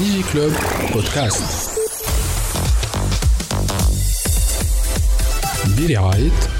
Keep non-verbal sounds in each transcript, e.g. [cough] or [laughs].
DigiClub Podcast. Billy Wright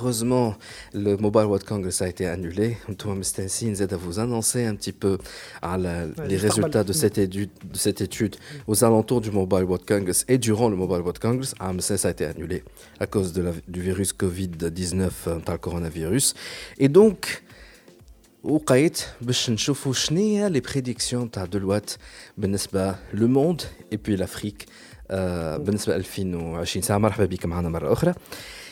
malheureusement le Mobile World Congress a été annulé. Antoine Mstensin à vous annoncer un petit peu les résultats de cette, étude, de cette étude aux alentours du Mobile World Congress et durant le Mobile World Congress. Ah, ça a été annulé à cause de la, du virus Covid-19, par le coronavirus. Et donc, وقيت باش نشوفوا شنو les prédictions تاع دلوقت بالنسبه le monde et puis l'Afrique بالنسبه 2020 ساعه مرحبا بك معنا مره اخرى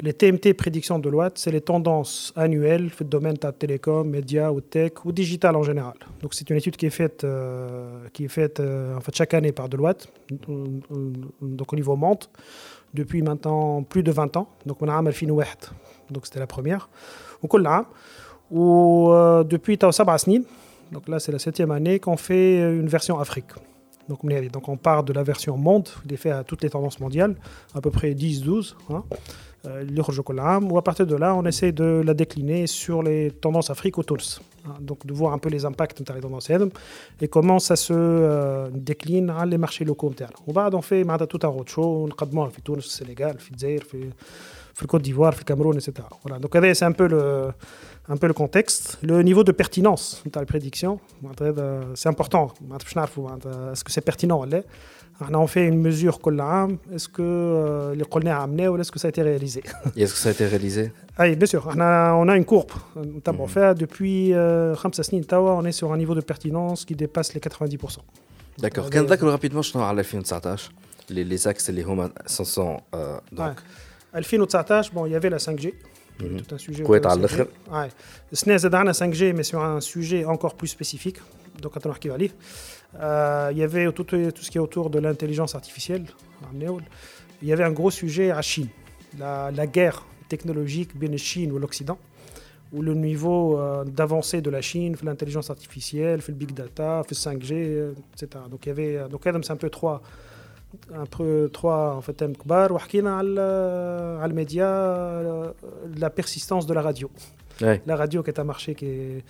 Les TMT prédictions de Loite, c'est les tendances annuelles dans le domaine de télécom, médias ou tech ou digital en général. Donc c'est une étude qui est faite, euh, qui est faite euh, en fait, chaque année par Deloitte, donc au niveau monde, depuis maintenant plus de 20 ans. Donc on a un donc c'était la première. Ou euh, depuis Tao Sabasnin, donc là c'est la septième année qu'on fait une version Afrique. Donc donc on part de la version monde, est fait à toutes les tendances mondiales, à peu près 10-12. Hein. Ou à partir de là, on essaie de la décliner sur les tendances Afrique au Toulouse. Donc de voir un peu les impacts de les tendances et comment ça se euh, décline à les marchés locaux. On va on fait tout un roadshow, on a fait Tunis, Sénégal, le Côte d'Ivoire, le Cameroun, etc. Voilà. Donc c'est un peu le un peu le contexte, le niveau de pertinence de la prédiction. C'est important. Est-ce que c'est pertinent? On fait une mesure Est-ce que les qu'on amené ou est-ce que ça a été réalisé? Est-ce que ça a été réalisé? Oui, bien sûr. On a, on a une courbe. Fait depuis 5 on est sur un niveau de pertinence qui dépasse les 90%. D'accord. Quand d'accord rapidement, je t'en 2019 les, les axes, les home sont. Euh, donc. Ouais. 2019, bon, il y avait la 5G. Mhm. tout un sujet. SNES Darna 5G, mais sur un sujet encore plus spécifique. Donc, quand on a il y avait tout, ce qui est autour de l'intelligence artificielle. Il y avait un gros sujet à Chine, la, guerre technologique bien Chine ou l'Occident, où le niveau euh, d'avancée de la Chine, l'intelligence artificielle, le big data, le 5G, etc. Donc, il y avait, euh, donc, c'est un peu trois un peu trois en fait thèmes كبار وحكينا على على الميديا la persistance de la radio. Ouais. La radio qui est un marché qui est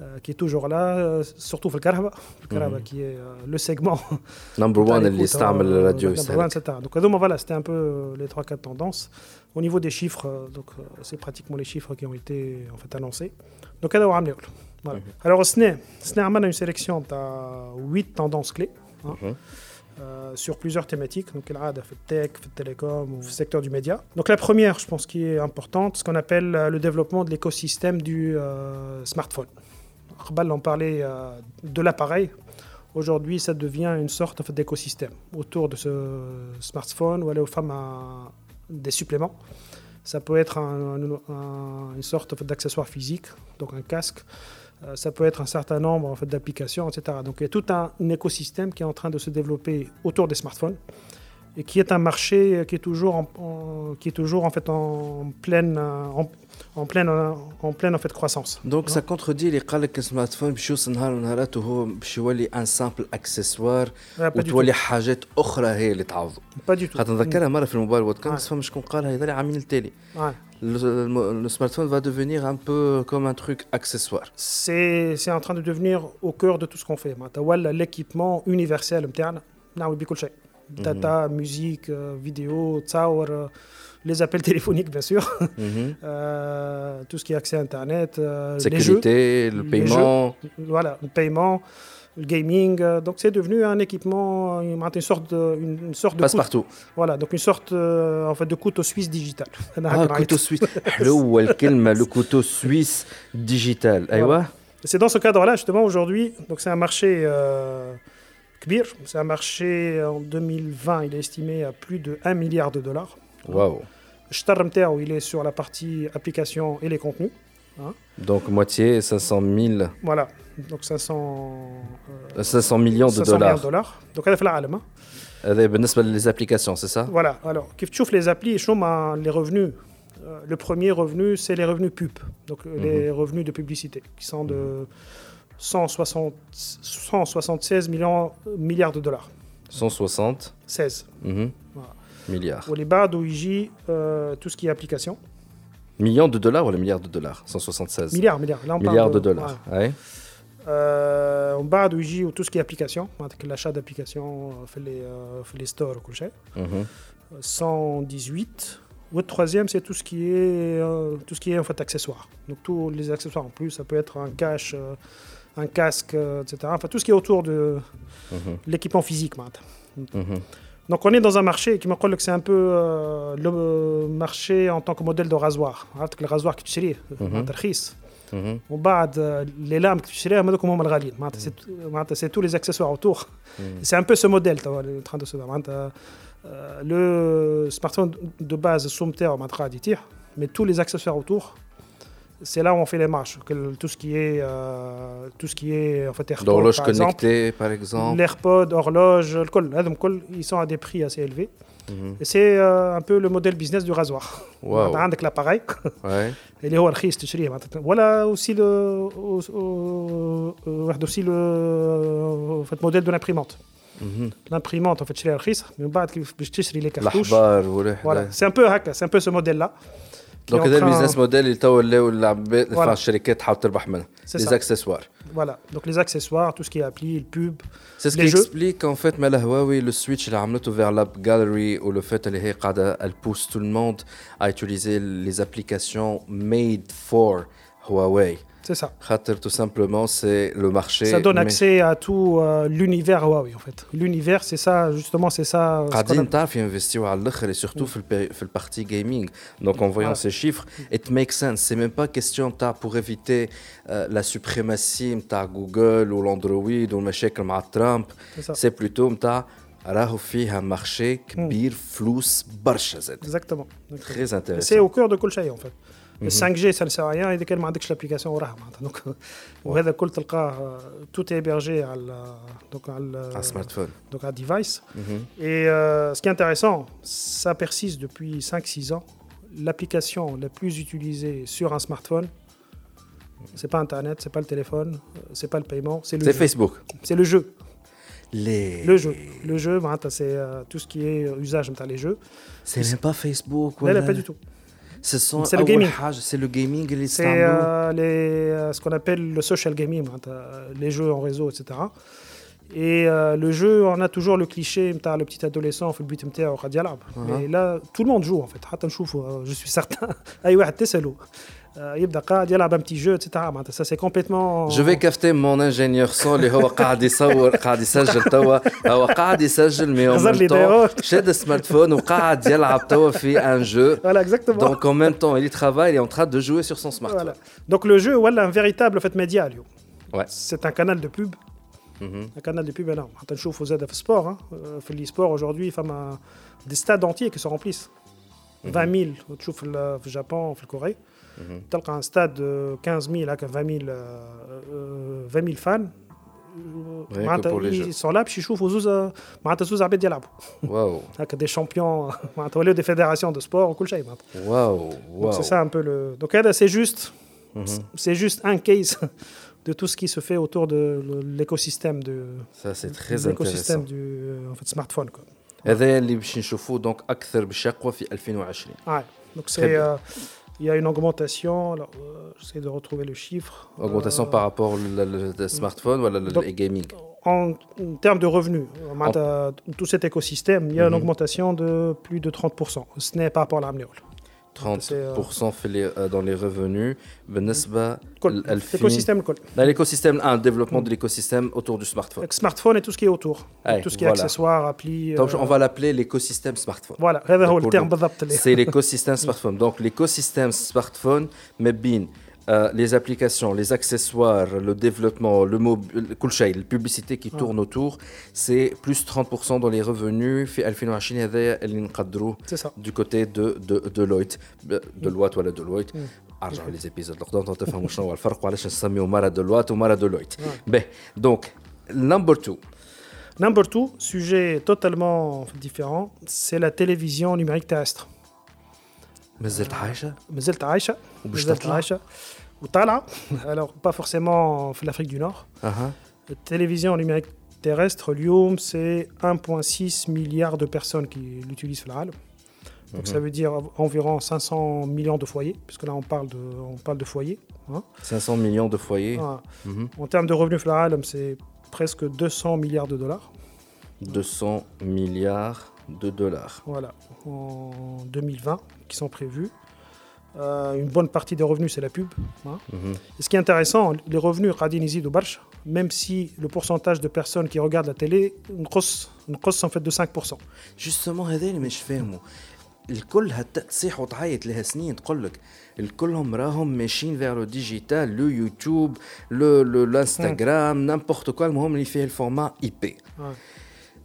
euh, qui est toujours là, euh, surtout le Karaba, le Karaba qui est euh, le segment. [laughs] Number one, [laughs] اللي يستعمل الراديو Number one, etc. Donc donc, voilà, c'était un peu les trois quatre tendances. Au niveau des chiffres, donc c'est pratiquement les chiffres qui ont été en fait annoncés. Donc هذا هو عامل voilà. Alors SNE, SNE عملنا une sélection de 8 tendances clés. Hein. Euh, sur plusieurs thématiques, donc le tech, le télécom ou le secteur du média. Donc la première, je pense, qui est importante, ce qu'on appelle le développement de l'écosystème du euh, smartphone. On parlait euh, de l'appareil. Aujourd'hui, ça devient une sorte en d'écosystème autour de ce smartphone ou aller aux femmes à des suppléments. Ça peut être un, un, une sorte en d'accessoire physique, donc un casque. Euh, ça peut être un certain nombre en fait, d'applications, etc. Donc il y a tout un, écosystème qui est en train de se développer autour des smartphones et qui est un marché qui est toujours en, qui est toujours en fait en pleine en, en pleine en pleine en fait croissance. Donc ça contredit les قال لك السمارت فون باش يوصل نهار من النهارات وهو باش يولي ان سامبل اكسسوار وتولي حاجات اخرى هي اللي تعوض. با دي تو. خاطر نذكرها مره في الموبايل وود كونغرس فما شكون قالها هذا عامين التالي. Le, le, smartphone va devenir un peu comme un truc accessoire. C'est en train de devenir au cœur de tout ce qu'on fait. L'équipement universel, data, mhm. musique, euh, vidéo, tsaour, euh, les appels [laughs] téléphoniques, bien sûr, mhm. [laughs] euh, tout ce qui est accès à Internet, sécurité, les jeux, le paiement. Voilà, le paiement, le gaming. Donc, c'est devenu un équipement, une, sorte de. passe partout. Voilà, donc une sorte en fait, de couteau suisse digital. [laughs] Ah, couteau suisse. le couteau suisse digital. Voilà. C'est dans ce cadre-là, justement, aujourd'hui, donc c'est un marché. C'est un marché en 2020, il est estimé à plus de 1 milliard de dollars. Waouh il est sur la partie application et les contenus. Hein. Donc moitié, 500 000. Voilà, donc 500... 500 euh, millions de dollars. Donc, elle fait la alma. les applications, c'est ça? Voilà, alors, quand tu les applis, ben, les revenus. Euh, le premier revenu, c'est les revenus pub, donc euh, mhm. les revenus de publicité, qui sont de... 176 milliards de dollars. 160 16. Mhm. Milliards. Pour les barres d'OIJ, euh, tout ce qui est application. Millions de dollars ou les milliards de dollars? 176. Milliards, milliards. Là, on milliards de, de, dollars. Ouais. Euh, on barre d'OIJ ou tout ce qui est application, l'achat d'applications, fait les, euh, fait les stores, mmh. 118. Votre troisième, c'est tout ce qui est, euh, tout ce qui est en fait accessoire. Donc tous les accessoires en plus, ça peut être un cache, euh, un casque, euh, etc. Enfin tout ce qui est autour de Mhm. l'équipement physique. maintenant. Mhm. Donc on est dans un marché qui me rappelle que c'est un peu euh, le marché en tant que modèle de rasoir. عرفت le rasoir que tu sais, معناتها رخيص. Mhm. ومن بعد آه، les lames que tu تشريها هذوك هما الغاليين معناتها c'est معناتها c'est tous les accessoires autour. C'est un peu ce modèle توا اللي en train de se faire. معناتها آه، le smartphone de base السوم تاعو معناتها قاعد يطيح mais tous les accessoires autour c'est là où on fait les marches. tout ce qui est, euh, tout ce qui est en fait, AirPod, L'horloge connectée, par exemple. L'AirPod, horloge, le col, ils sont à des prix assez élevés. Mhm. C'est euh, un peu le modèle business du rasoir. Wow. [laughs] On a avec l'appareil. Ouais. [laughs] Et les hauts Voilà aussi le, euh, aussi le modèle de l'imprimante. Mhm. L'imprimante, en fait, chez les mais on va les cartouches. Voilà. C'est un peu, c'est un peu ce modèle-là. دونك en هذا train- البيزنس موديل اللي تو ولاو العباد Voilà. enfin, الشركات تحاول تربح منه C'est لي ça. اكسسوار voilà donc les accessoires tout ce qui est appli le pub C'est ce Les qui jeux. explique en fait مال هواوي le switch اللي عملته vers l'app gallery ou le fait اللي هي قاعدة elle pousse tout le monde à utiliser les applications made for Huawei. c'est ça خاطر tout simplement c'est le marché. ça donne mais accès à tout euh, l'univers Huawei en fait l'univers c'est ça justement c'est ça ce qu'on قاعدين a- تعرف ينفستيو على الاخر et surtout في البي- في البارتي gaming donc en voyant Voilà. ces chiffres it makes sense c'est même pas question تاع pour éviter euh, la suprématie تاع جوجل ou l'Android والمشاكل مع ترامب C'est ça. c'est plutôt نتاع راهو فيها مارشي كبير فلوس برشا زاد exactement très c'est intéressant au cœur de كل شيء en fait le 5G ça ne sert à rien اذا كان ما عندكش l'application وراها معناتها donc وهذا الكل تلقاه tout est hébergé على donc على un smartphone donc un device et euh, ce qui est intéressant ça persiste depuis 5-6 ans l'application la plus utilisée sur un smartphone c'est pas internet c'est pas le téléphone euh, c'est pas le paiement c'est le c'est jeu. Facebook c'est le jeu les le jeu le jeu معناتها c'est euh, tout ce qui est usage نتاع les jeux c'est même pas Facebook là, là ولا- pas du tout C'est le gaming. C'est le gaming. C'est ce qu'on appelle le social gaming, hein, les jeux en réseau, etc. Et euh, le jeu, on a toujours le cliché, le petit adolescent, fait le but MTA au Mais là, tout le monde joue en fait. Hein, je suis certain. [laughs] أي واحد تسأله آه، يبدا قاعد يلعب un petit jeu, etc. معناتها ça c'est complètement. Je vais capter mon ingénieur son اللي هو قاعد يصور قاعد يسجل توا هو قاعد يسجل مي غزر en لي même temps دايرات. شاد سمارت وقاعد يلعب توا في un jeu Voilà, exactement. donc en même temps il y travaille il est en train de jouer sur son smartphone Voilà. Donc le jeu, voilà, un véritable fait média. اليوم. Ouais. C'est un canal de pub. Un canal de pub énorme. حتى نشوفوا زاد في السبور hein. Euh, في l'e-sport aujourd'hui فما des stades entiers qui se remplissent 20 000 تشوف ال- في الجابون في الكوري تلقى un stade de 15 000 هكا 20 000 euh, euh, 20 000 fans que معناتها pour les jeux. ils sont là باش يشوفوا زوز معناتها زوز عباد يلعبوا واو هكا des champions معناتها ولاو des fédérations de sport وكل شيء معناتها واو donc واو c'est ça un peu le. Donc هذا c'est juste, c'est juste un case de tout ce qui se fait autour de le- l'écosystème de ça c'est très l'écosystème intéressant du euh, en fait smartphone quoi. هذا اللي باش نشوفوه دونك اكثر بشقوه في 2020 Ouais. Donc Très c'est bien. euh, il y a une augmentation. Alors, euh, j'essaie de retrouver le chiffre. Augmentation euh, par rapport au smartphone ou le gaming en, termes de revenus, tout cet écosystème, il y a une mhm. augmentation de plus de 30%. Ce n'est pas par rapport à l'Amnéol. 30% euh, euh, dans les revenus. L'écosystème. L'écosystème, un développement de l'écosystème autour du smartphone. Smartphone et tout ce qui est autour. tout ce qui est accessoires, appli. On euh, va l'appeler l'écosystème smartphone. Voilà, c'est l'écosystème [laughs] smartphone. Donc l'écosystème smartphone, mais bien euh, les applications, les accessoires, le développement, le mobile, la publicité qui ouais. tourne autour, c'est plus 30% dans les revenus. C'est ça. Du côté de, de, de Deloitte. Deloitte, voilà, Deloitte. Argent, ah, les épisodes. Deloitte. Ouais. Ben, donc, number two. Number two, sujet totalement différent, c'est la télévision numérique terrestre. مازلت عايشه مازلت عايشة وباش مازلت تطلع؟ عايشة وطالعة alors pas forcément في l'Afrique du Nord. اها La télévision numérique terrestre, اليوم, c'est 1,6 milliard de personnes qui l'utilisent في العالم. Donc ça veut dire environ 500 millions de foyers, puisque là on parle de, on parle de foyers. hein. 500 millions de foyers Voilà. Mhm. En termes de revenus في العالم, c'est presque 200 milliards de dollars. 200 milliards de dollars. Voilà, en 2020, qui sont prévus. Euh, une bonne partie des revenus, c'est la pub. hein. Mhm. Et ce qui est intéressant, les revenus قاعدين يزيدوا برشا, même si le pourcentage de personnes qui regardent la télé نقص نقص en fait de 5%. جوستومون هذا اللي مش فاهمه الكل هتا تصيح وتعيط لها سنين تقول لك الكلهم راهم ماشيين فيغ لو ديجيتال لو يوتيوب لو لو الانستغرام نامبورت كوا المهم اللي فيه الفورما اي بي Ouais.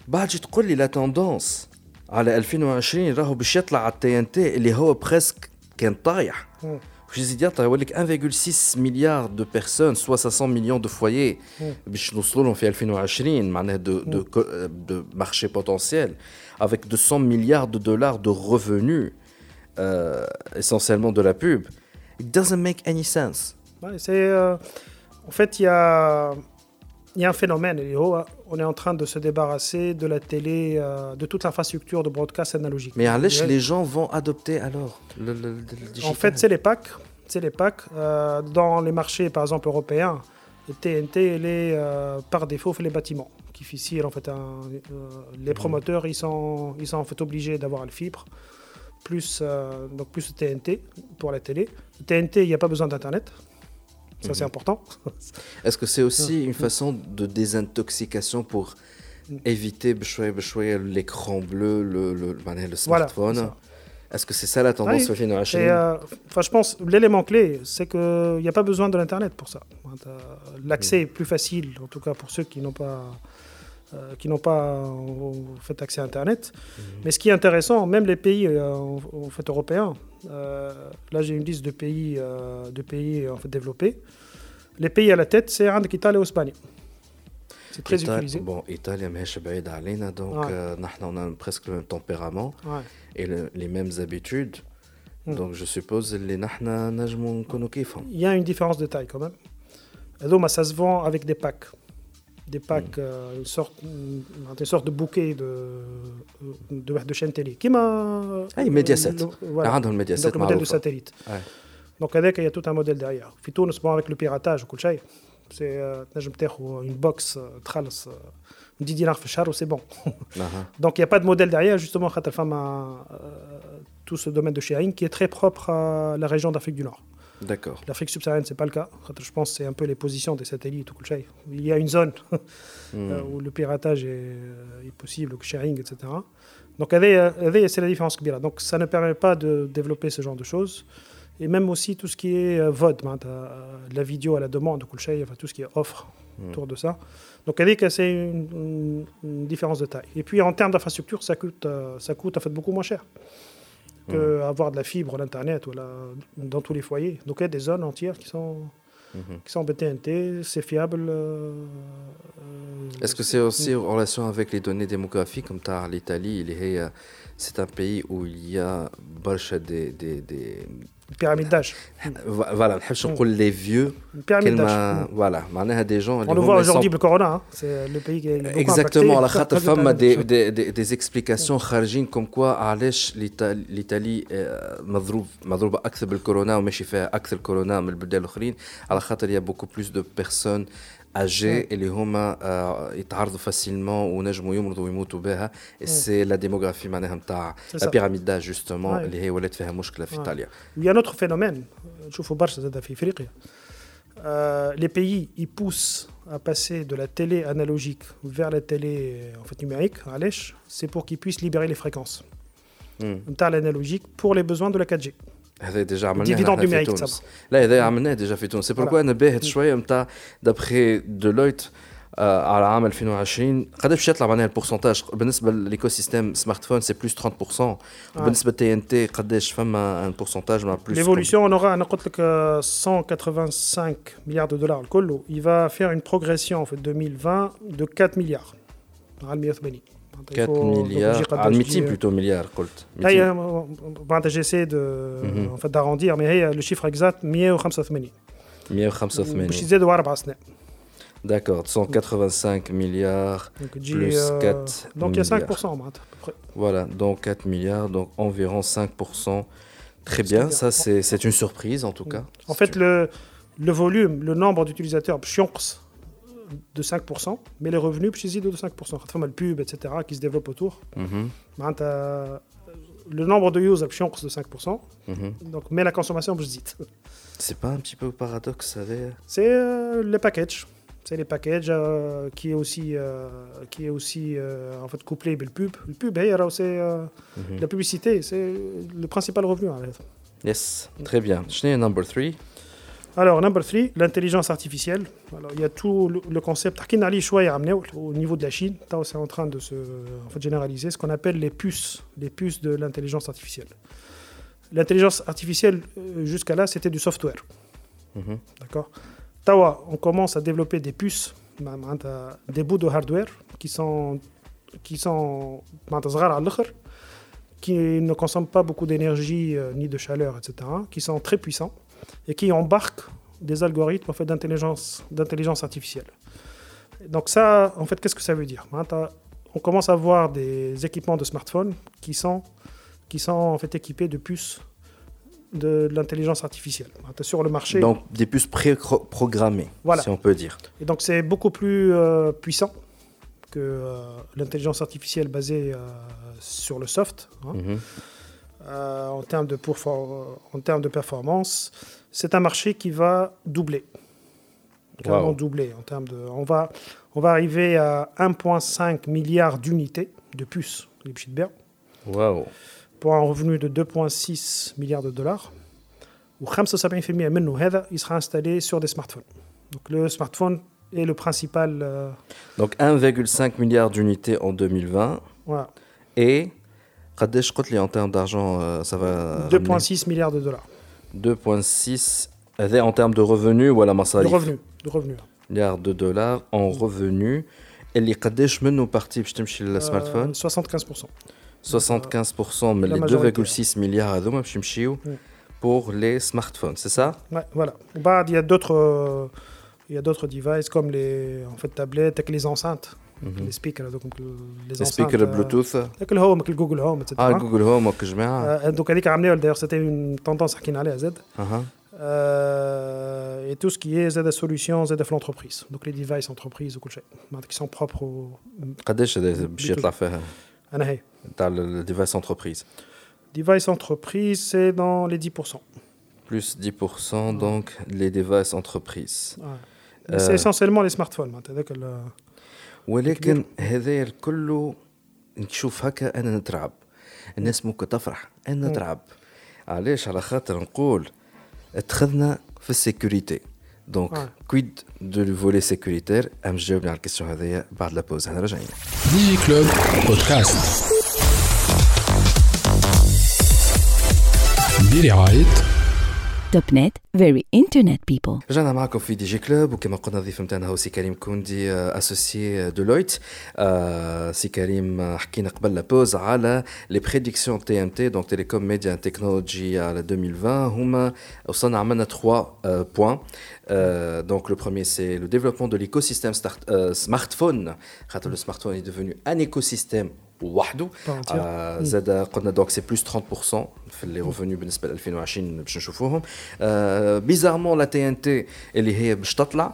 بعد جي تقول لي لا توندونس على 2020 راهو باش يطلع على التي ان تي اللي هو بريسك كان طايح Mm. باش يزيد يطلع يقول لك 1,6 مليار دو بيرسون سوا 500 مليون دو فويي باش نوصلوا لهم في 2020 معناها دو دو دو مارشي بوتنسيال avec 200 milliards de dollars de revenus euh, essentiellement de la pub it doesn't make any sense Ouais, c'est, euh, en fait, il y a, il y a un phénomène. et oh, on est en train de se débarrasser de la télé, euh, de toute l'infrastructure de broadcast analogique. Mais à les gens vont adopter alors le, le, le En fait, c'est les packs. C'est les packs. Euh, dans les marchés, par exemple, européens, TNT, elle est euh, par défaut fait les bâtiments. Qui en fait, les mmh. promoteurs, ils sont, ils sont en fait obligés d'avoir le fibre plus, donc plus TNT pour la télé. TNT, il n'y a pas besoin d'Internet. Ça, c'est mhm. important. [laughs] Est-ce que c'est aussi une façon de désintoxication pour éviter l'écran bleu, le, smartphone Est-ce que c'est ça la tendance au euh, final Enfin, je pense l'élément clé, c'est qu'il n'y a pas besoin de l'Internet pour ça. Euh, l'accès mm. est plus facile, en tout cas pour ceux qui n'ont pas euh, qui n'ont pas euh, fait accès à Internet. Mhm. Mais ce qui est intéressant, même les pays euh, en fait, européens, là j'ai une liste de pays, de pays en fait, développés, les pays à la tête, c'est Inde, l'Italie et l'Espagne. C'est très Ital utilisé. Bon, l'Italie, donc ouais. on a presque le même tempérament et les mêmes habitudes. Hmm. Donc je suppose les Il y a une différence de taille quand même. Et donc, bah, ça se vend avec des packs Des packs, euh, une, sorte, une, une sorte de bouquet de, de, de chaîne télé. Qui m'a. أي Mediaset. Voilà. عندهم الميديا Donc, سيت le modèle de معروفة satellite. Ouais. Donc, avec, il y a tout un modèle derrière. في تونس bon avec le piratage وكل شيء. C'est euh, تنجم تاخذ une box euh, تخلص euh, 10 dinars في الشهر وسي bon. [laughs] أها. Donc il n'y a pas de modèle derrière, justement, خاطر فما, euh, tout ce domaine de sharing qui est très propre à la région d'Afrique du Nord. D'accord. L'Afrique subsaharienne, ce n'est pas le cas. Je pense que c'est un peu les positions des satellites. Il y a une zone [laughs] hmm. euh, où le piratage est, euh, possible, le sharing, etc. Donc, c'est la différence que Donc, ça ne permet pas de développer ce genre de choses. Et même aussi tout ce qui est euh, vote, hein, la vidéo à la demande, enfin, tout ce qui est offre hmm. autour de ça. Donc, c'est une, une, différence de taille. Et puis, en termes d'infrastructure, ça coûte, ça coûte en fait, beaucoup moins cher avoir de la fibre, l'internet dans tous les foyers. Donc il y a des zones entières qui sont mmh. sont BTNT, c'est fiable. Euh, euh, Est-ce que c'est aussi en relation avec les données démographiques comme l'Italie, euh, c'est un pays où il y a des, des, des pyramide d'âge. Voilà, نحبش نقول les vieux Une pyramide d'âge. كلمة voilà معناها des gens On le voit aujourd'hui avec le corona, hein. c'est le pays qui est beaucoup Exactement, impacté. على خاطر Très فما pyramide des, d'âge. des, des, des explications خارجين comme quoi علاش l'Ita- l'Italie آه، مضروب مضروبة أكثر بالكورونا وماشي فيها أكثر كورونا من البلدان الآخرين على خاطر il y a beaucoup plus de personnes âgés اللي هما آه، يتعرضوا فاسيلمون ونجموا يمرضوا ويموتوا بها سي لا ديموغرافي معناها نتاع C'est لا ça. بيراميد داج جوستومون Ouais. اللي هي ولات فيها مشكله في Ouais. ايطاليا Il y a un autre phénomène, نشوفوا برشا زاد في افريقيا. Euh, les pays ils poussent à passer de la télé analogique vers la télé en fait numérique, علاش c'est pour qu'ils puissent libérer les fréquences. مم. نتاع l'analogique pour les besoins de la 4G. هذا ديجا عملناه Dividende نحن في numérique تونس تسمى. لا هذا عملناه ديجا في تونس سي بوركوا انا باهت شويه نتاع دابخي دولويت آه على عام 2020 قداش باش يطلع معناها البورسنتاج بالنسبه للايكو سيستيم سمارت فون سي بلوس 30% وبالنسبه تي ان تي قداش فما ان بورسنتاج مع بلوس L'évolution, on aura, on a قلت لك, euh, 185 milliards de dollars الكل. Il va faire une progression en fait 2020 de 4 milliards. على 180. 4 مليار على 200 بلوتو مليار قلت 200. هي معناتها جيسي دو Mhm. en fait d'arrondir mais هي لو شيفر اكزاكت 185 185 باش يزيدوا اربع سنين داكور 185 مليار دونك تجي Plus euh, 4 donc il y a 5% milliards. معناتها à peu près. Voilà, donc 4 milliards, donc environ 5%. Très bien, bien. ça c'est c'est une surprise en tout cas. En fait le le volume, le nombre d'utilisateurs باش ينقص de 5%, mais les revenus باش يزيدوا de 5%. خاطر فما البوب etc qui se développe autour. Mhm, معناتها le nombre de users باش ينقص de 5%, mhm. donc mais la consommation باش تزيد. C'est pas un petit peu paradoxe, ça veut- C'est euh, les packages. C'est les packages euh, qui est aussi, euh, qui est aussi euh, en fait couplé avec le pub. Le pub, hey, alors, c'est euh, Mhm. la publicité, c'est le principal revenu. en fait. Yes, très bien. Je n'ai number 3. Alors, number 3, l'intelligence artificielle. Alors, il y a tout le, concept au niveau de la Chine. C'est en train de se généraliser ce qu'on appelle les puces, les puces de l'intelligence artificielle. L'intelligence artificielle, euh, jusqu'à là, c'était du software. Mm-hmm. D'accord? Tawa, on commence à développer des puces, hein, des bouts de hardware qui sont, qui sont qui ne consomment pas beaucoup d'énergie euh, ni de chaleur, etc., qui sont très puissants et qui embarque des algorithmes en fait, d'intelligence, d'intelligence artificielle. Donc ça, en fait, qu'est-ce que ça veut dire? Hein, on commence à voir des équipements de smartphones qui sont, qui sont en fait équipés de puces de l'intelligence artificielle hein, sur le marché. Donc des puces pré-programmées, si on peut dire. Et donc c'est beaucoup plus euh, puissant que euh, l'intelligence artificielle basée euh, sur le soft. Hein. Mm-hmm. Euh, en, termes de euh, en termes de performance, c'est un marché qui va doubler. Wow. doubler en termes de. On va, on va arriver à 1,5 milliard d'unités de puces Lipschitz-Berg. Wow. Pour un revenu de 2,6 milliards de dollars. Ou 75% il sera installé sur des smartphones. Donc le smartphone est le principal. Euh, Donc 1,5 milliard d'unités en 2020. Voilà. Et قداش قلت لي en termes d'argent euh, ça va ramener 2,6 milliards de dollars 2,6 هذا en termes de revenus ولا de مصاريف revenus. De revenus. milliards de dollars en revenus اللي قداش منه بارتي باش تمشي للسمارت Euh, فون 75%. 75% من la les majorité. 2,6 milliards هذوما باش يمشيو pour les smartphones c'est ça Ouais, voilà. Bah, il y a d'autres, euh, il y a d'autres devices comme les, en fait, tablettes, avec les enceintes, les speakers, donc le- les les enceintes. speakers euh, Bluetooth avec le Home, avec le Google Home, etc. اه جوجل هوم وك جماعه Euh, donc, هذيك عملناها d'ailleurs c'était une tendance حكينا عليها زاد. اها Euh, et tout ce qui est Z solutions, Z l'entreprise. Donc les devices entreprises ou كل شيء. معناتها qui sont propres au قداش هذا باش يطلع فيها أنا هي. تاع الديفايس انتربريز Device entreprise, c'est dans les 10%. plus 10% donc les devices entreprises Ouais. Mais C'est Euh, essentiellement les smartphones. ولكن هذا الكل نشوف هكا أنا نترعب. الناس ممكن تفرح أنا نترعب. علاش؟ على خاطر نقول اتخذنا في السيكوريتي. دونك آه. كويد دو الفولي سيكوريتير أم جاوبني على الكيستيون هذيا بعد لا بوز إحنا راجعين ديجي كلوب بودكاست برعاية توب نت very internet people رجعنا معكم في دي جي كلوب وكما قلنا الضيف نتاعنا هو سي كريم كوندي اسوسيي دولويت آه، سي كريم آه، حكينا قبل لا بوز على لي بريديكسيون تي ام تي دونك تيليكوم ميديا تكنولوجي على 2020 هما وصلنا عملنا 3 بوان donc le premier c'est le développement de l'écosystème start- euh, smartphone خاطر le smartphone est devenu un écosystème وحده Pas entière. آه زاد قلنا دونك سي بلوس 30% في اللي ريفونيو بالنسبه ل 2020 باش نشوفوهم آه بيزارمون لا تي ان تي اللي هي باش تطلع آه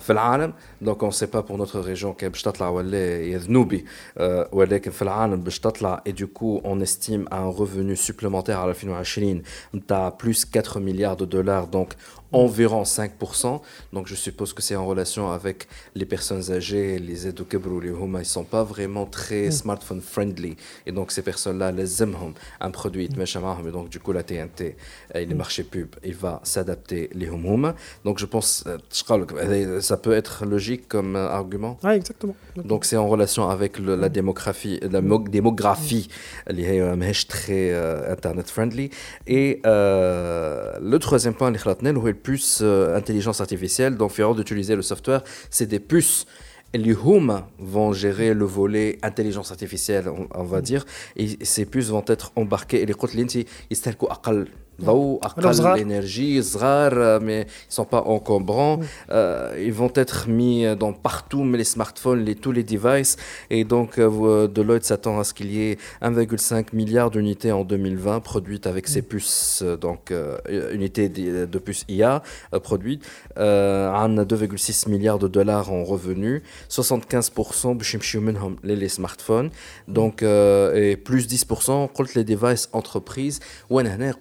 في العالم دونك اون سي با بور نوتر ريجون كان باش تطلع ولا يا ذنوبي آه ولكن في العالم باش تطلع اي دو كو اون استيم ان ريفوني سوبليمونتير على 2020 نتاع بلوس 4 milliards de dollars donc environ 5%. Donc je suppose que c'est en relation avec les personnes âgées, les aides au Kebro, les Huma, ils sont pas vraiment très smartphone friendly. Et donc ces personnes-là, les aiment un produit, mais donc du coup la TNT, et les marchés pub, il va s'adapter les Huma. Donc je pense, ça peut être logique comme euh, argument. Ah, exactement. Donc c'est en relation avec la démographie, la démographie, qui est euh, très euh, internet friendly. Et le troisième point, les où est puce intelligence artificielle, donc faire d'utiliser le software, c'est des puces les Home vont gérer le volet intelligence artificielle, on, va mm. dire, et ces puces vont être embarquées et les ils ضوء اقل صغار. l'énergie, صغار, mais ils sont pas encombrants. Euh, ils vont être mis dans partout, mais les smartphones, les, tous les devices. Et donc, euh, vous- Deloitte s'attend à ce qu'il y ait 1,5 milliard d'unités en 2020 produites avec ces puces, euh, donc euh, unités de, de puces IA euh, produites. Euh, on a 2,6 milliards de dollars en revenus. 75% باش يمشيو منهم les, les smartphones. Donc, euh, et plus 10% قلت les devices entreprises. وانا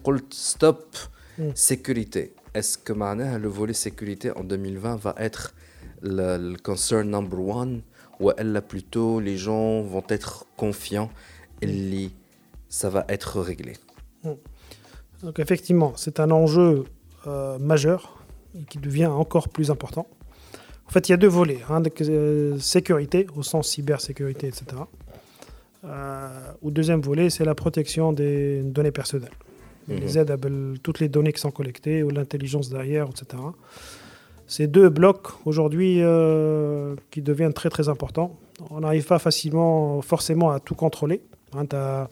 stop mm. sécurité. Est-ce que le volet sécurité en 2020 va être le, concern number one ou elle plutôt les gens vont être confiants et ça va être réglé? Mm. Donc effectivement, c'est un enjeu euh, majeur qui devient encore plus important. En fait, il y a deux volets. Hein, euh, sécurité, au sens cybersécurité, etc. Euh, deuxième volet, c'est la protection des données personnelles les mhm. aides à toutes les données qui sont collectées, ou l'intelligence derrière, etc. Ces deux blocs aujourd'hui euh, qui deviennent très très importants. On n'arrive pas facilement, forcément à tout contrôler. Hein, euh,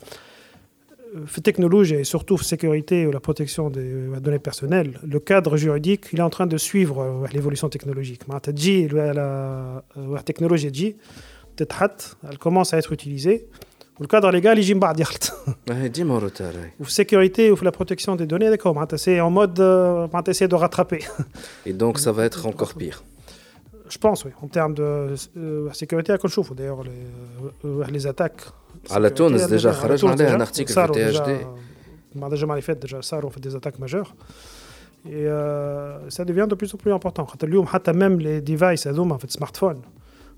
technologie et surtout sécurité ou la protection euh, des données personnelles, le cadre juridique, il est en train de suivre l'évolution technologique. Hein, la technologie elle commence à être utilisée. Le cadre légal, il y بعد يخلط. آه، ديما روتار هاي. Ou sécurité ou la protection des données, d'accord. معناتها C'est en mode, euh, معناتها essayer de rattraper. et donc ça va être encore pire Je pense, oui. En termes de euh, sécurité, à نشوفوا d'ailleurs les, euh, les attaques. على تونس sécurité, ديجا على خرج تونس عليها déjà. un article صاروا في déjà- THD. بعد الجمعة اللي فاتت déjà صاروا في des attaques majeures. Et euh, ça devient de plus en plus important. خاطر اليوم حتى même les devices هذوما في السمارت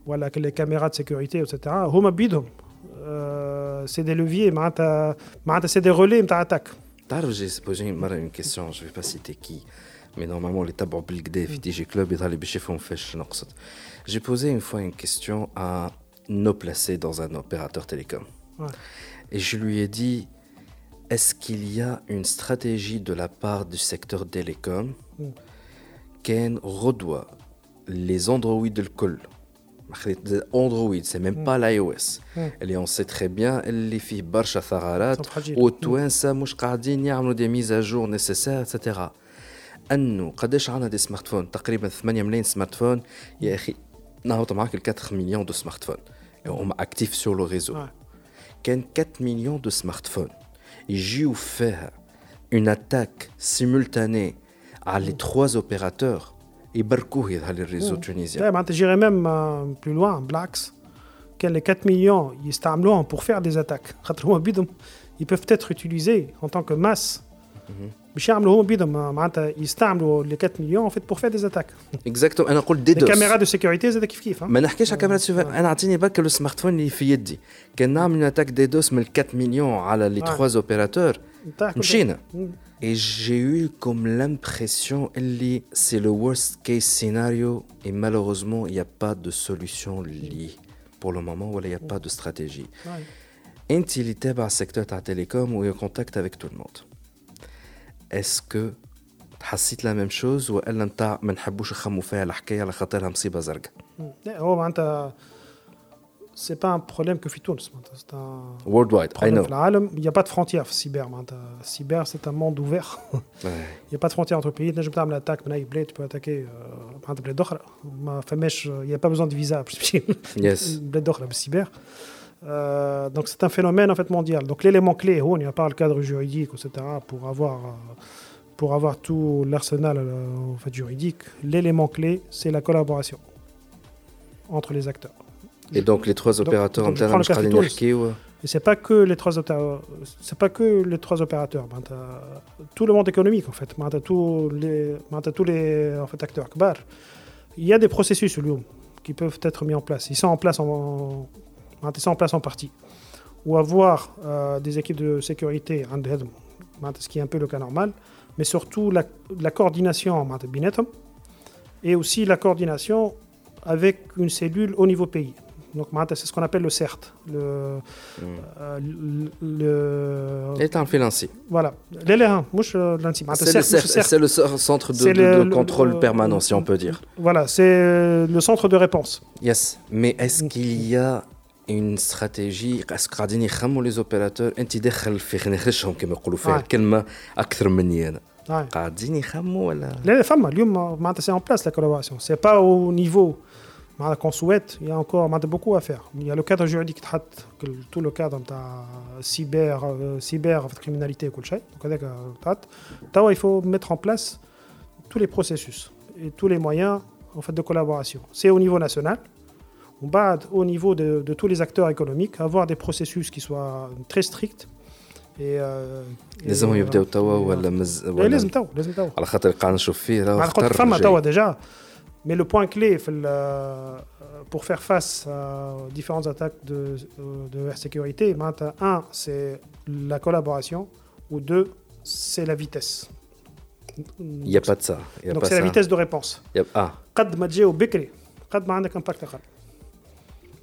ولا les caméras de sécurité etc. هما بيدهم. euh, c'est des leviers, c'est des relais de attaque. J'ai posé une question, je ne vais pas citer qui, mais normalement les tabous Bilgdef, DJ Club, j'ai posé une fois une question à nos placés dans un opérateur télécom. Et je lui ai dit, est-ce qu'il y a une stratégie de la part du secteur télécom mm. qui redoit les Android de l'école Android c'est même pas l'iOS Mm. اللي on sait très bien اللي فيه برشا ثغرات صفحة جديدة. والتوانسه مش قاعدين يعملوا دي ميز جور نيسيسير اتسيتيرا انه قداش عندنا دي سمارت فون تقريبا 8 ملايين سمارت فون يا اخي نهبط معاك ال 4 مليون دو سمارت فون هم اكتيف سور لو ريزو Ouais. كان 4 مليون دو سمارت فون يجيو فيها اون اتاك سيمultanée على لي تخوا اوبيراتور يبركوه يظهر لي الريزو تونيزيان Ouais, معناتها j'irais même euh, plus loin, Blacks, que les 4 millions يستعملوهم pour faire des attaques. خاطر [laughs] هما بيدهم ils peuvent être utilisés en tant que masse. باش يعملوا هما بيدهم آه، معناتها يستعملوا les 4 millions en fait pour faire des attaques. [laughs] اكزاكتو انا قلت دي Les دوس caméras de sécurité زاد كيف كيف. hein. ما نحكيش على كاميرا سوفا انا اعطيني برك لو سمارت فون اللي في يدي كان نعمل اتاك دي دوس من 4 مليون على لي آه. 3 اوبيراتور نتاع كل- مشينا Mm. Et j'ai eu comme l'impression que c'est le worst case scénario et malheureusement il n'y a pas de solution liée pour le moment voilà il n'y a pas de stratégie. Ouais. انت اللي تابع السيكتور تاع تيليكوم و كونتاكت افيك تو الموند اسكو حسيت لا ميم شوز والا نتاع ما نحبوش نخمو فيها الحكايه على خاطرها مصيبه زرقاء Mm. لا، هو معناتها c'est pas un problème que fait C'est un Worldwide, I. Il n'y a pas de frontières cyber. Cyber, c'est un monde ouvert. [laughs] Il n'y a pas de frontières entre pays. Tu peux l'attaque, tu peux attaquer. Euh, euh, il n'y a pas besoin de visa. [laughs] Yes. Cyber. Euh, donc c'est un phénomène en fait mondial. Donc l'élément clé, oh, on y a pas le cadre juridique, etc. Pour avoir pour avoir tout l'arsenal en fait, juridique, l'élément clé, c'est la collaboration entre les acteurs. Et donc les trois opérateurs donc, en termes de et c'est pas que les trois c'est pas que les trois opérateurs, ben, tout le monde économique en fait, ben, tous les, ben, tous les en fait, acteurs. Il y a des processus qui peuvent être mis en place. Ils sont en place en, ils sont en place en partie. Ou avoir euh, des équipes de sécurité, ce qui est un peu le cas normal, mais surtout la, la coordination et aussi la coordination avec une cellule au niveau pays. Donc, c'est ce qu'on appelle le CERT. Le, hmm. euh, le, L'État financier. Voilà. C'est le, centre de, contrôle permanent, si on peut dire. Voilà, c'est le centre de réponse. Yes. Mais est-ce qu'il y a une stratégie est-ce قاعدين يخموا les opérateurs انت داخل في خناخشهم كما يقولوا فيها الكلمه اكثر مني انا قاعدين يخموا ولا لا فما اليوم معناتها سي en place la collaboration c'est pas au niveau qu'on souhaite, il y a encore beaucoup à faire. Il y a le cadre juridique, tout le cadre de cyber, euh, cyber criminalité et tout Donc, il faut mettre en place tous les processus et tous les moyens en fait, de collaboration. C'est au niveau national. On va au niveau de, de, tous les acteurs économiques, avoir des processus qui soient très stricts. Et, لازم يبداو توا ولا مز ولا لازم توا لازم توا على خاطر قاعد نشوف فيه راه فما توا ديجا mais le point clé euh, pour faire face aux différentes attaques de, de sécurité, un, c'est la collaboration, ou deux, c'est la vitesse. Il n'y a pas de ça. Donc c'est la vitesse de réponse. Ah.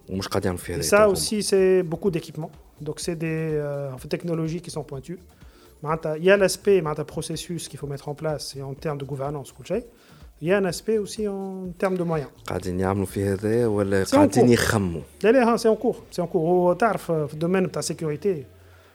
Et ça aussi, c'est beaucoup d'équipements. Donc c'est des euh, technologies qui sont pointues. Il y a l'aspect processus qu'il faut mettre en place et en termes de gouvernance Il y a un aspect aussi en termes de moyens. قاعدين يعملوا في هذا ولا قاعدين يخموا؟ لا لا سي اون كور سي اون كور هو تعرف في الدومين تاع السيكوريتي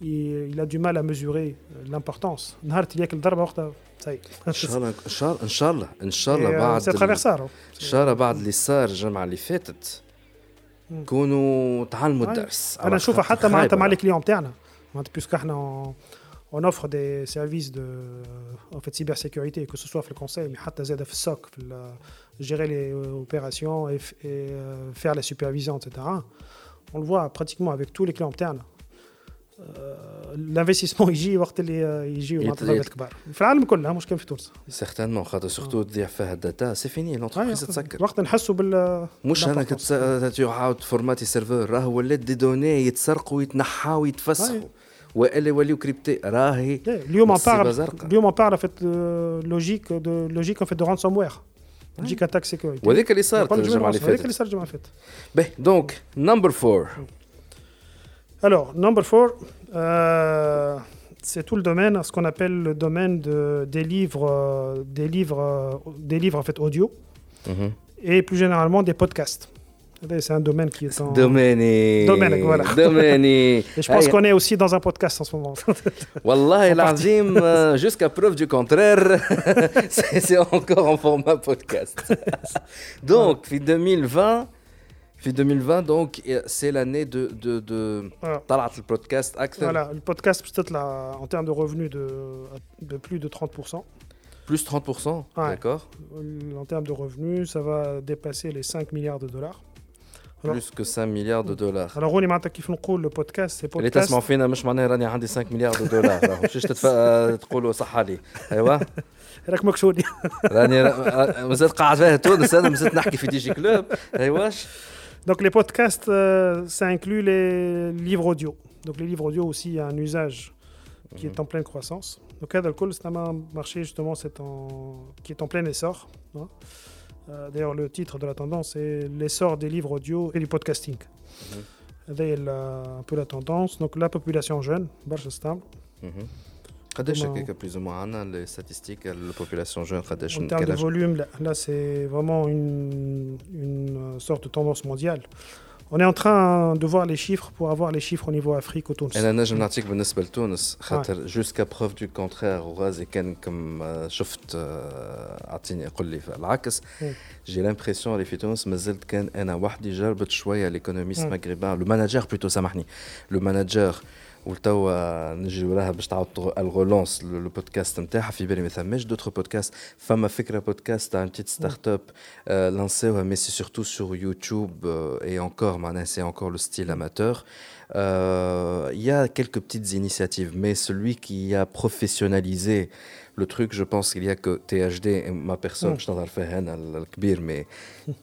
il a du mal à mesurer l'importance. نهار تليك الضربه وقتها ان شاء الله ان شاء الله ان شاء الله ان شاء الله بعد سي ترافيرسار ان شاء الله بعد اللي صار الجمعه اللي فاتت كونوا تعلموا الدرس انا نشوفها حتى معناتها مع الكليون تاعنا معناتها بيسك احنا on offre des services de en fait cybersécurité que ce soit في الكونساي mais حتى زاد في السوق في gérer les opérations et, et faire la supervision etc on le voit pratiquement avec tous les clients internes الانفستيسمون [laughs] يجي وقت اللي يجيو مع الكبار في العالم كله مش كان في تونس. سيغتانمون خاطر سورتو تضيع فيها الداتا. سي فيني لونتربريز تسكر. وقت نحسوا بال مش أنا تعاود فورماتي سيرفور راه ولات دي دوني يتسرقوا ويتنحاو ويتفسخوا وإلا يوليو كريبتي. راهي اليوم بارل اليوم بارل فيت لوجيك دو لوجيك فيت دو رانسوم وير لوجيك اتاك سيكوريتي وهذيك اللي صارت الجمعة اللي فاتت. هذيك اللي صارت الجمعة اللي فاتت. باهي دونك نمبر فور Alors, number four, euh, c'est tout le domaine, ce qu'on appelle le domaine de, des livres, euh, des livres, euh, des livres en fait audio, mm-hmm. et plus généralement des podcasts. C'est un domaine qui est en... Domaine. Domaine, voilà. Domaine. [laughs] et je pense qu'on est aussi dans un podcast en ce moment. [laughs] Wallah, l'azim, [laughs] jusqu'à preuve du contraire, c'est encore en format podcast. Donc, 2020, في 2020 donc c'est l'année de de de طلعت البودكاست اكثر voilà le podcast باش تطلع en termes de revenus de de plus de 30% plus 30% d'accord en termes de revenus ça va dépasser les 5 milliards de dollars plus que 5 milliards de dollars. Alors, on est كيف نقول le podcast, c'est اللي podcast. تسمعوا فينا مش معناها راني عندي 5 مليار دو دولار راهو شوش تتف- تقولوا صح علي ايوا راك مكشوني. راني را- مازلت قاعد فيها تونس انا مازلت نحكي في دي جي كلوب ايواش Donc les podcasts, euh, ça inclut les livres audio. Donc les livres audio aussi, il y a un usage qui est mhm. en pleine croissance. Donc Adalcool, c'est un marché justement qui est en plein essor. Hein. Euh, d'ailleurs, le titre de la tendance est l'essor des livres audio et du podcasting. Mmh. C'est un peu la tendance. Donc la population jeune, Barchestam. stable. Mhm. مهم. قداش Comment- هكاك بلوز او عندنا لي ستاتيستيك البوبولاسيون جون قداش En termes quel de âge volume, là, là, c'est vraiment une, une euh, sorte de tendance mondiale. On est en train de voir les chiffres pour avoir les chiffres au niveau Afrique, au Tunis. انا نجم نعطيك بالنسبه لتونس خاطر جوسكا بروف دو كونترير وغازي كان كم آه، شفت آه، اعطيني قول لي العكس مم. جي لامبرسيون اللي في تونس مازلت كان انا وحدي جربت شويه ليكونوميست مم. مغربان لو ماناجر بلوتو سامحني لو ماناجر وتوا نجي وراها باش تعاود الغولونس لو بودكاست نتاعها في بالي ما ثماش دوتر بودكاست فما فكره بودكاست تاع بتيت ستارت اب لانسيوها مي سي سورتو سور يوتيوب اي انكور معناها سي انكور لو ستيل amateur Euh, Il y a quelques petites initiatives, mais celui qui a professionnalisé le truc, je pense qu'il y a que THD et ma personne, Mm. je t'en ai fait [laughs] un الكبير, mais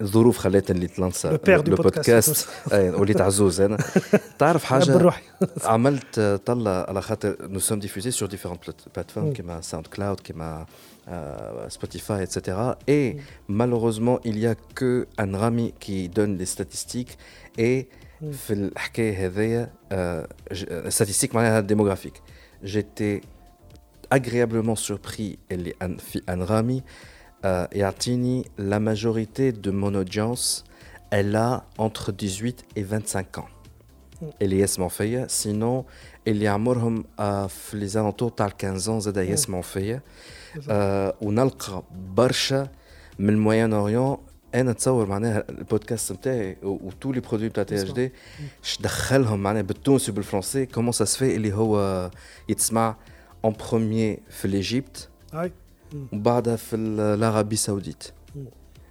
الظروف خلتني اللي تلانسا Le père du le podcast. podcast أي، وليت عزوز انا تعرف حاجه بالروح. عملت آه، طلع على خاطر nous sommes diffusés sur différentes plate- plateformes Mm. comme SoundCloud, comme euh, Spotify, etc. Et malheureusement, il n'y a que Anrami qui donne les statistiques et في الحكايه هذيا آه، ج- آه، statistiques معناها démographique. J'étais agréablement surpris اللي أن- في Anrami euh, يعطيني la majorité de mon audience elle a entre 18 et 25 ans. اللي يسمعوا فيا سينو اللي عمرهم آه، في لي زالونتور تاع 15 ans زاد يسمعوا فيا آه، ونلقى برشا من الموين اوريون انا نتصور معناها البودكاست نتاعي وتو لي برودوي تاع تي اش دي دخلهم معناها بالتونسي وبالفرنسي كومون سا سفي اللي هو يتسمع en premier fait l'Égypte, l'Arabie Saoudite. Mm.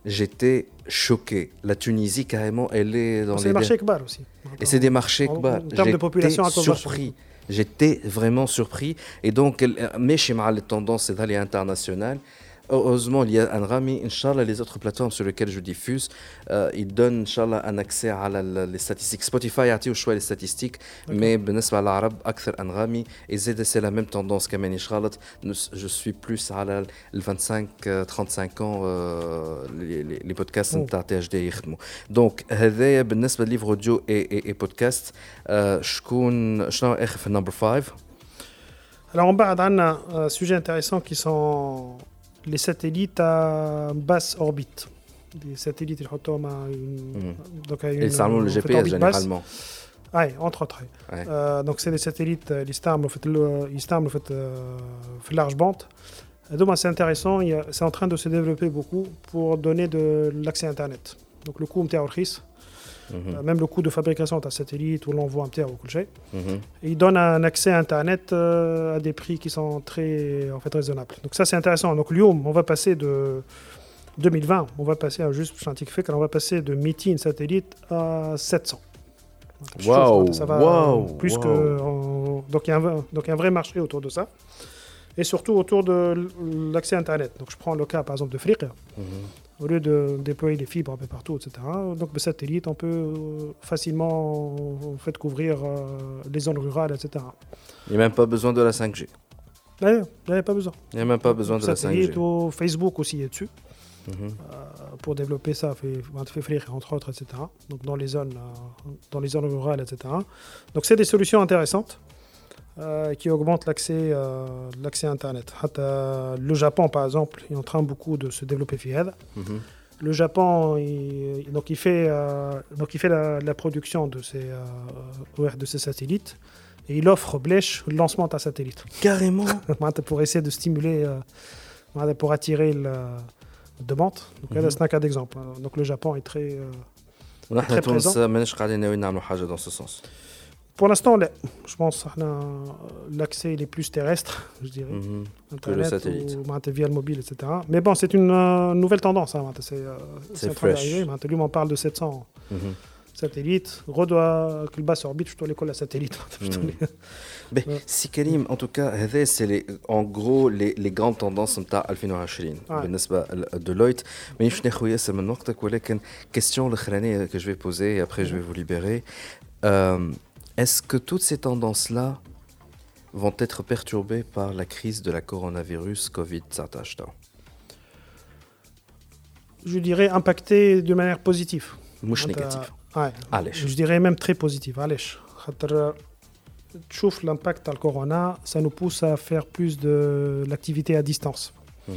J'étais choqué. La Tunisie, carrément, elle est dans les. C'est des marchés kbar aussi. Et c'est des marchés kbar. En termes de population, surpris. J'étais vraiment surpris. Et donc, mais chez les tendances, c'est d'aller international. internationales. Heureusement, il y a un Rami, Inch'Allah, les autres plateformes sur lesquelles je diffuse, euh, ils donnent, Inch'Allah, un accès à les statistiques. Spotify a au choix des statistiques, mais Benesba l'arabe, Akthar un Rami, et c'est la même tendance qu'Amen Inch'Allah. Je suis plus à la, euh, euh, les 25-35 ans, les, podcasts sont à THD Donc, Benesba livre audio et, et, et podcast, euh, je suis number 5. Alors, on parle d'un sujet intéressant qui sont les satellites à basse orbite. Des satellites, ils retournent à une. Mmh. Donc à une, ils le GPS généralement. Oui, entre autres. Ouais. Euh, donc c'est des satellites, euh, ils en euh, fait, large bande. Donc c'est intéressant, c'est en train de se développer beaucoup pour donner de l'accès à Internet. Donc le coût est Mhm. Euh, même le coût de fabrication de ta satellite ou l'envoi mhm. en terre ou quelque chose. Mmh. Ils donnent un accès à Internet euh, à des prix qui sont très en fait, raisonnables. Donc ça, c'est intéressant. Donc Lyon, on va passer de 2020, on va passer à juste scientifique, on va passer de meeting satellite à 700. Waouh! Ça va wow, plus que. Donc il y, a un vrai marché autour de ça et surtout autour de l'accès à Internet. Donc, je prends le cas, par exemple, de Frick. Mhm. Au lieu de déployer les fibres un peu partout, etc. Donc le satellite, on peut euh, facilement en fait couvrir euh, les zones rurales, etc. Il n'y a même pas besoin de la 5G. Là, il n'y a pas besoin. Il n'y a même pas besoin de la 5G. Satellite ou Facebook aussi est dessus Mhm. euh, pour développer ça, fait, entre autres, etc. Donc dans les zones, dans les zones rurales, etc. Donc c'est des solutions intéressantes. Euh, qui augmente l'accès euh, l'accès Internet. Le Japon, par exemple, est en train beaucoup de se développer. Mm -hmm. Le Japon, il, donc il fait, euh, donc il fait la, production de ces, de ces satellites et il offre Blech le lancement d'un satellite. Carrément [laughs] Pour essayer de stimuler, pour attirer la demande. Donc mhm. c'est un cas d'exemple. Donc le Japon est très, très présent. dans ce sens pour l'instant, là, je pense que l'accès il est plus terrestre, [laughs] je dirais. Mhm. Internet satellite. ou bah, via le mobile, etc. Mais bon, c'est une euh, nouvelle tendance. hein, c'est euh, C'est en train fresh. d'arriver. Bah, Lui m'en parle de 700, Mhm. satellite, redoit que le bas orbite, je dois l'école à satellite. [laughs] Ben, si Karim, en tout cas, c'est en gros les, les grandes tendances de 2020 بالنسبة لديلويت مانيش ناخذ ياسر من وقتك ولكن question الاخرانية que je vais poser et après je vais vous libérer euh, est-ce que toutes ces tendances-là vont être perturbées par la crise de la coronavirus Covid-19 Je dirais impactées de manière positive. Mouche négative. Je dirais même très positive. Allèche. Chauffe l'impact du corona, ça nous pousse à faire plus de l'activité à distance. Mmh.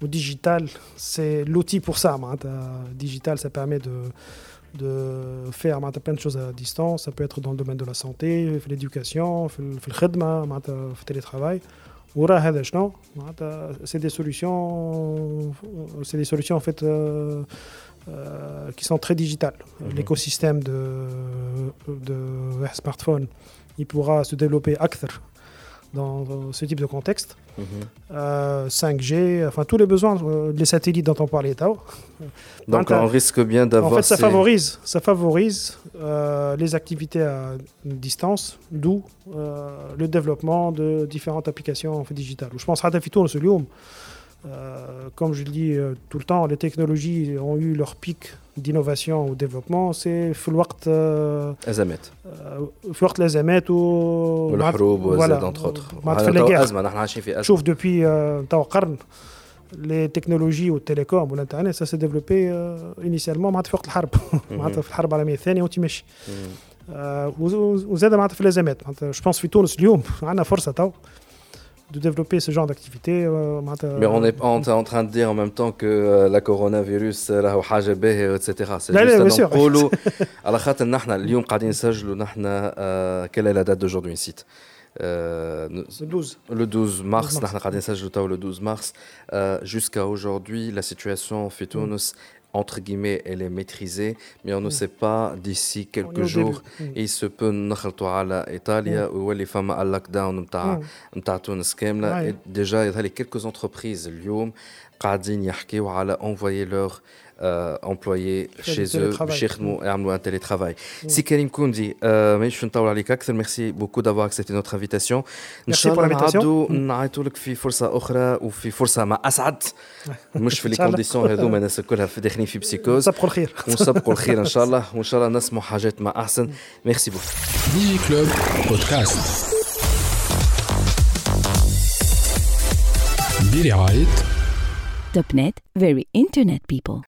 Le digital, c'est l'outil pour ça. Le euh, digital, ça permet de de faire plein de choses à distance. Ça peut être dans le domaine de la santé, l'éducation, le télétravail. C'est des solutions, c'est des solutions en fait euh, euh, qui sont très digitales. Mhm. L'écosystème de, de smartphone il pourra se développer acteur dans, ce type de contexte. 5G, mhm. euh, enfin tous les besoins, euh, les satellites dont on parlait. [laughs] Donc on risque bien d'avoir. En fait, ça favorise, ça favorise euh, les activités à distance, d'où le développement de différentes applications digitales. Je pense à Tafito, ce lieu. Euh, comme je le dis euh, tout le temps, les technologies ont eu leur pic d'innovation ou développement, c'est في الوقت ازمات في وقت الازمات و والحروب voilà, entre autres معناتها في les ازمه نحن عايشين في ازمه شوف depuis توا قرن les technologies والتليكوم والانترنت ça s'est développé initialement معناتها في وقت الحرب معناتها في الحرب العالميه الثانيه وانت ماشي وزاد معناتها في الازمات معناتها جو بونس في تونس اليوم عندنا فرصه تو de développer ce genre d'activité. Euh, Mais on est, on est en train de dire en même temps que euh, la coronavirus, etc. C'est juste à نقولوا [laughs] على خاطر نحن اليوم قاعدين نسجلوا نحن quelle est la date d'aujourd'hui ici le 12. Le 12 mars, le 12 mars. Jusqu'à aujourd'hui, la situation fait Tunis entre guillemets, elle est maîtrisée, mais on ne sait pas d'ici quelques jours. Il se peut نخلطوا على إيطاليا ويولي فما اللوك داون نتاع نتاع تونس كاملة. Déjà, il y a quelques entreprises اليوم قاعدين يحكيوا على envoyer leur euh, employés chez eux chez nous un télétravail. Si Karim Koundi, merci beaucoup d'avoir accepté notre invitation. Merci pour l'invitation. نعيطوا لك في فرصة أخرى وفي فرصة مع أسعد مش في لي كونديسيون هذوما الناس كلها داخلين في بسيكوز نسبقوا الخير ونسبقوا الخير إن شاء الله وإن شاء الله نسمعوا حاجات مع أحسن ميرسي بوك دي كلوب بودكاست برعاية توب نت very internet people